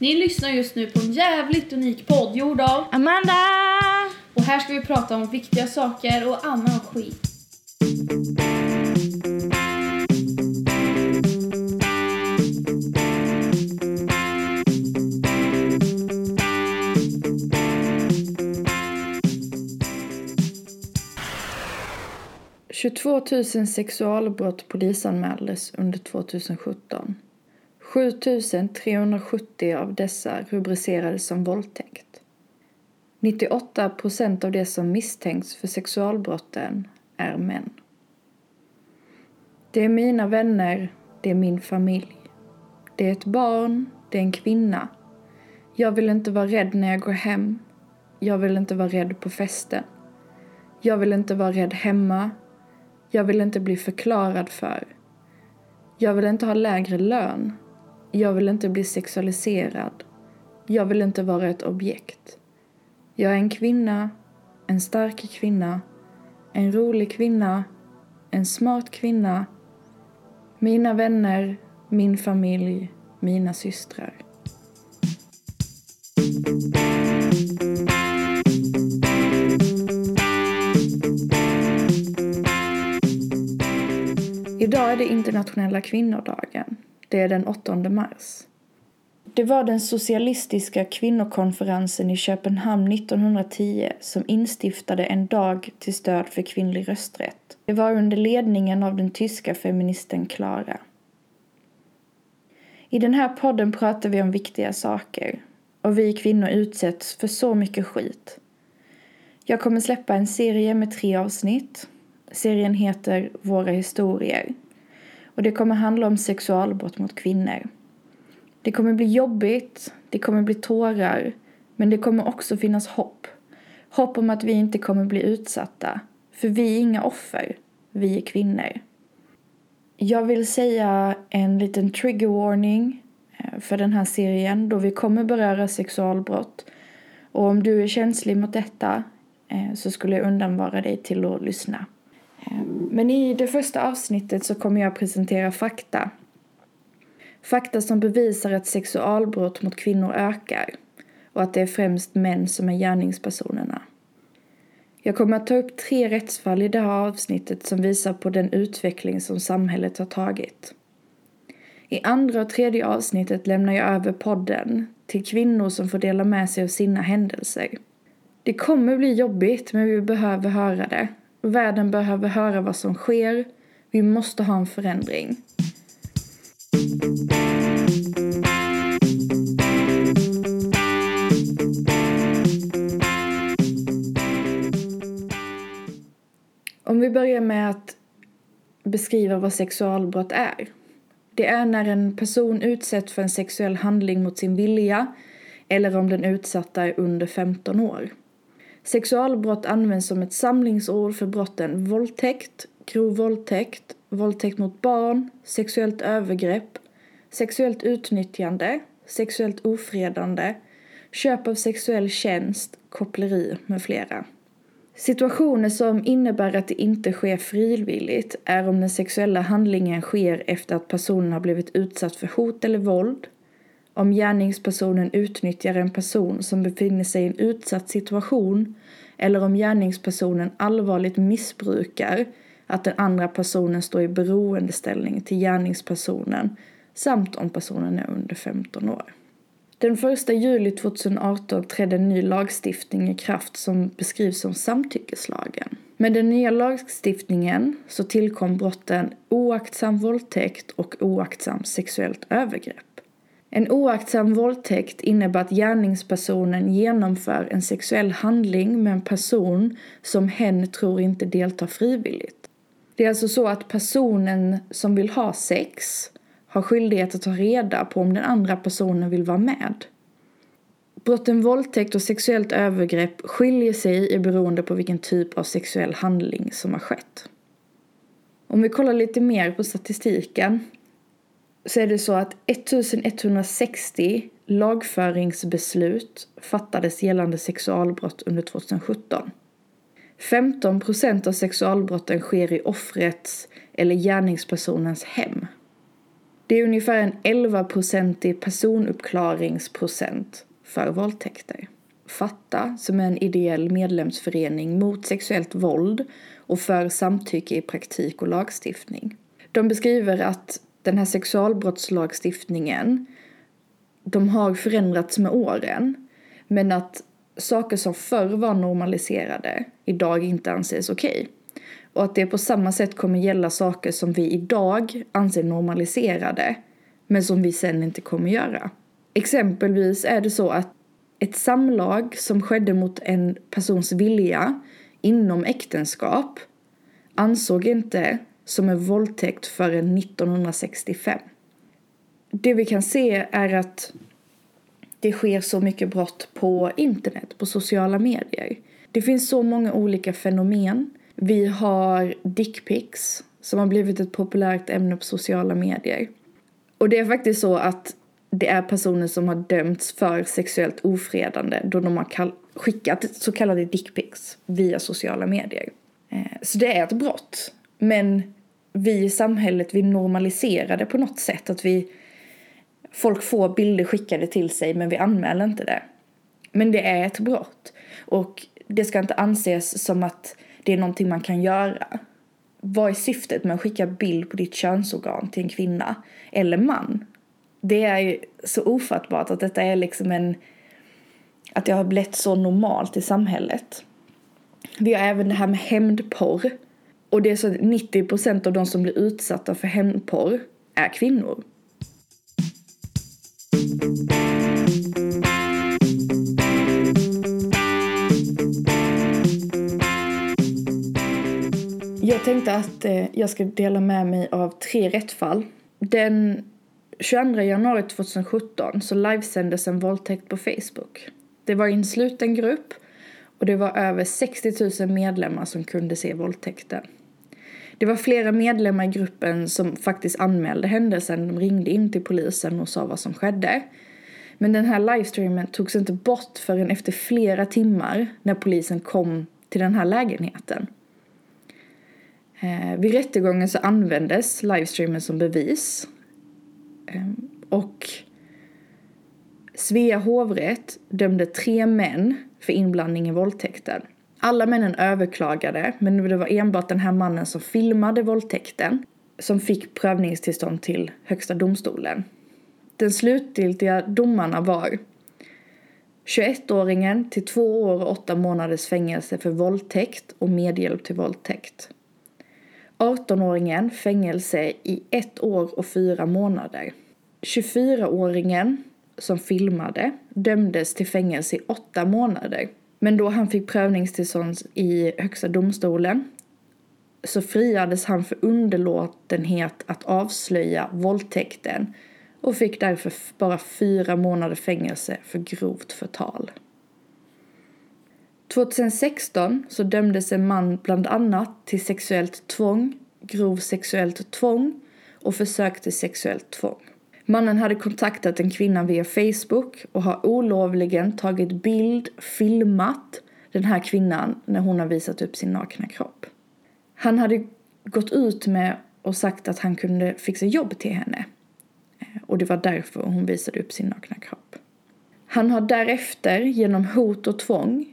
Ni lyssnar just nu på en jävligt unik podd gjord av Amanda! och här ska vi prata om viktiga saker och annan skit. — 22 000 sexualbrott polisanmäldes under 2017. 7 370 av dessa rubricerades som våldtäkt. 98 procent av de som misstänks för sexualbrotten är män. Det är mina vänner, det är min familj. Det är ett barn, det är en kvinna. Jag vill inte vara rädd när jag går hem. Jag vill inte vara rädd på festen. Jag vill inte vara rädd hemma. Jag vill inte bli förklarad för. Jag vill inte ha lägre lön. Jag vill inte bli sexualiserad. Jag vill inte vara ett objekt. Jag är en kvinna, en stark kvinna, en rolig kvinna, en smart kvinna, mina vänner, min familj, mina systrar. Idag är det internationella kvinnodagen. Det är den 8 mars. Det var den socialistiska kvinnokonferensen i Köpenhamn 1910 som instiftade en dag till stöd för kvinnlig rösträtt. Det var under ledningen av den tyska feministen Clara. I den här podden pratar vi om viktiga saker och vi kvinnor utsätts för så mycket skit. Jag kommer släppa en serie med tre avsnitt. Serien heter Våra historier och det kommer handla om sexualbrott mot kvinnor. Det kommer bli jobbigt, det kommer bli tårar, men det kommer också finnas hopp. Hopp om att vi inte kommer bli utsatta, för vi är inga offer, vi är kvinnor. Jag vill säga en liten trigger warning eh, för den här serien då vi kommer beröra sexualbrott. Och om du är känslig mot detta eh, så skulle jag undanvara dig till att lyssna. Ehm, men i det första avsnittet så kommer jag presentera fakta. Fakta som bevisar att sexualbrott mot kvinnor ökar och att det är främst män som är gärningspersonerna. Jag kommer att ta upp tre rättsfall i det här avsnittet som visar på den utveckling som samhället har tagit. I andra och tredje avsnittet lämnar jag över podden till kvinnor som får dela med sig av sina händelser. Det kommer bli jobbigt men vi behöver höra det Världen behöver höra vad som sker. Vi måste ha en förändring. Om vi börjar med att beskriva vad sexualbrott är. Det är när en person utsätts för en sexuell handling mot sin vilja eller om den utsatta är under 15 år. Sexualbrott används som ett samlingsord för brotten våldtäkt, grov våldtäkt, våldtäkt mot barn, sexuellt övergrepp, sexuellt utnyttjande, sexuellt ofredande, köp av sexuell tjänst, koppleri med flera. Situationer som innebär att det inte sker frivilligt är om den sexuella handlingen sker efter att personen har blivit utsatt för hot eller våld, om gärningspersonen utnyttjar en person som befinner sig i en utsatt situation eller om gärningspersonen allvarligt missbrukar att den andra personen står i beroendeställning till gärningspersonen samt om personen är under 15 år. Den 1 juli 2018 trädde en ny lagstiftning i kraft som beskrivs som samtyckeslagen. Med den nya lagstiftningen så tillkom brotten oaktsam våldtäkt och oaktsam sexuellt övergrepp. En oaktsam våldtäkt innebär att gärningspersonen genomför en sexuell handling med en person som hen tror inte deltar frivilligt. Det är alltså så att personen som vill ha sex har skyldighet att ta reda på om den andra personen vill vara med. Brotten våldtäkt och sexuellt övergrepp skiljer sig i beroende på vilken typ av sexuell handling som har skett. Om vi kollar lite mer på statistiken så är det så att 1160 lagföringsbeslut fattades gällande sexualbrott under 2017. 15 procent av sexualbrotten sker i offrets eller gärningspersonens hem. Det är ungefär en 11-procentig personuppklaringsprocent för våldtäkter. Fatta, som är en ideell medlemsförening mot sexuellt våld och för samtycke i praktik och lagstiftning. De beskriver att den här sexualbrottslagstiftningen de har förändrats med åren. Men att saker som förr var normaliserade idag inte anses okej. Okay. Och att det på samma sätt kommer gälla saker som vi idag anser normaliserade men som vi sen inte kommer göra. Exempelvis är det så att ett samlag som skedde mot en persons vilja inom äktenskap ansåg inte som en våldtäkt förrän 1965. Det vi kan se är att det sker så mycket brott på internet, på sociala medier. Det finns så många olika fenomen. Vi har dickpics som har blivit ett populärt ämne på sociala medier. Och det är faktiskt så att det är personer som har dömts för sexuellt ofredande då de har skickat så kallade dickpics via sociala medier. Eh, så det är ett brott. Men vi i samhället, vi normaliserar det på något sätt. Att vi, folk får bilder skickade till sig men vi anmäler inte det. Men det är ett brott. Och det ska inte anses som att det är någonting man kan göra. Vad är syftet med att skicka bild på ditt könsorgan till en kvinna eller man? Det är ju så ofattbart att detta är liksom en... Att det har blivit så normalt i samhället. Vi har även det här med hämndporr. Och det är så att 90% av de som blir utsatta för hämndporr är kvinnor. Jag tänkte att eh, jag ska dela med mig av tre rättfall. Den 22 januari 2017 så livesändes en våldtäkt på Facebook. Det var i en sluten grupp och det var över 60 000 medlemmar som kunde se våldtäkten. Det var flera medlemmar i gruppen som faktiskt anmälde händelsen. De ringde in till polisen och sa vad som skedde. Men den här livestreamen togs inte bort förrän efter flera timmar när polisen kom till den här lägenheten. Eh, vid rättegången så användes livestreamen som bevis. Eh, och Svea hovrätt dömde tre män för inblandning i våldtäkten. Alla männen överklagade, men det var enbart den här mannen som filmade våldtäkten som fick prövningstillstånd till Högsta domstolen. Den slutgiltiga domarna var 21-åringen till två år och åtta månaders fängelse för våldtäkt och medhjälp till våldtäkt. 18-åringen fängelse i ett år och fyra månader. 24-åringen som filmade dömdes till fängelse i åtta månader. Men då han fick prövningstillstånd i Högsta domstolen så friades han för underlåtenhet att avslöja våldtäkten och fick därför bara fyra månader fängelse för grovt förtal. 2016 så dömdes en man bland annat till sexuellt tvång, grov sexuellt tvång och försök till sexuellt tvång. Mannen hade kontaktat en kvinna via Facebook och har olovligen tagit bild, filmat den här kvinnan när hon har visat upp sin nakna kropp. Han hade gått ut med och sagt att han kunde fixa jobb till henne. Eh, och det var därför hon visade upp sin nakna kropp. Han har därefter genom hot och tvång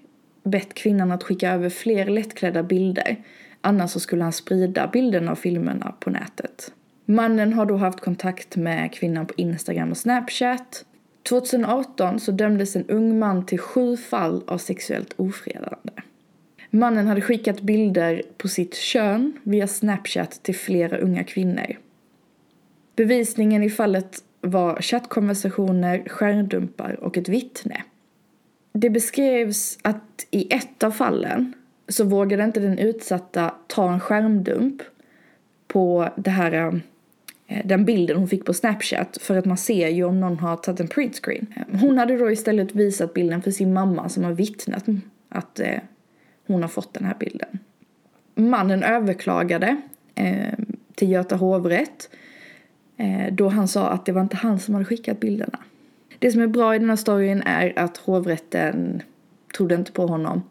bett kvinnan att skicka över fler lättklädda bilder. Annars så skulle han sprida bilderna och filmerna på nätet. Mannen har då haft kontakt med kvinnan på Instagram och Snapchat. 2018 så dömdes en ung man till sju fall av sexuellt ofredande. Mannen hade skickat bilder på sitt kön via Snapchat till flera unga kvinnor. Bevisningen i fallet var chattkonversationer, skärmdumpar och ett vittne. Det beskrevs att i ett av fallen så vågade inte den utsatta ta en skärmdump på det här Eh, den bilden hon fick på Snapchat för att man ser ju om någon har tagit en printscreen. Eh, hon hade då istället visat bilden för sin mamma som har vittnat att eh, hon har fått den här bilden. Mannen överklagade till Göta hovrätt då han sa att det var inte han som hade skickat bilderna. Det som är bra i den här storyn är att hovrätten trodde inte på honom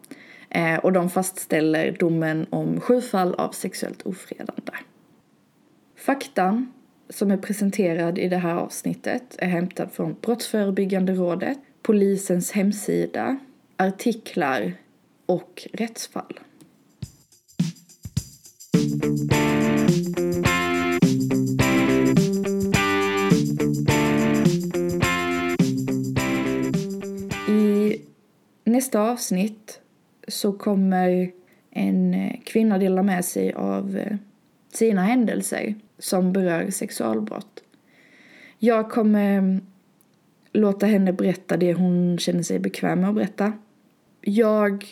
och de fastställer domen om sju fall av sexuellt ofredande. Faktan som är presenterad i det här avsnittet är hämtad från Brottsförebyggande rådet, polisens hemsida, artiklar och rättsfall. I nästa avsnitt så kommer en kvinna dela med sig av eh, sina händelser som berör sexualbrott. Jag kommer låta henne berätta det hon känner sig bekväm med att berätta. Jag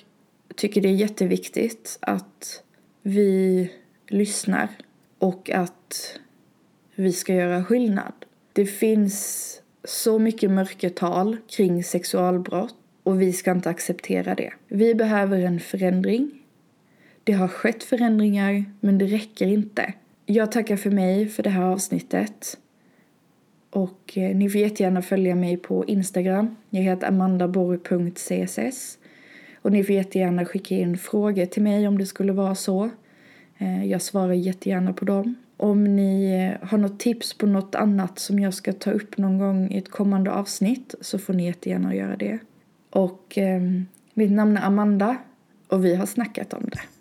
tycker det är jätteviktigt att vi lyssnar och att vi ska göra skillnad. Det finns så mycket mörkertal kring sexualbrott och vi ska inte acceptera det. Vi behöver en förändring. Det har skett förändringar, men det räcker inte. Jag tackar för mig för det här avsnittet. Och eh, ni får jättegärna följa mig på Instagram. Jag heter amandaborg.css. Och ni får jättegärna skicka in frågor till mig om det skulle vara så. Eh, jag svarar jättegärna på dem. Om ni eh, har något tips på något annat som jag ska ta upp någon gång i ett kommande avsnitt så får ni jättegärna göra det. Och eh, mitt namn är Amanda och vi har snackat om det.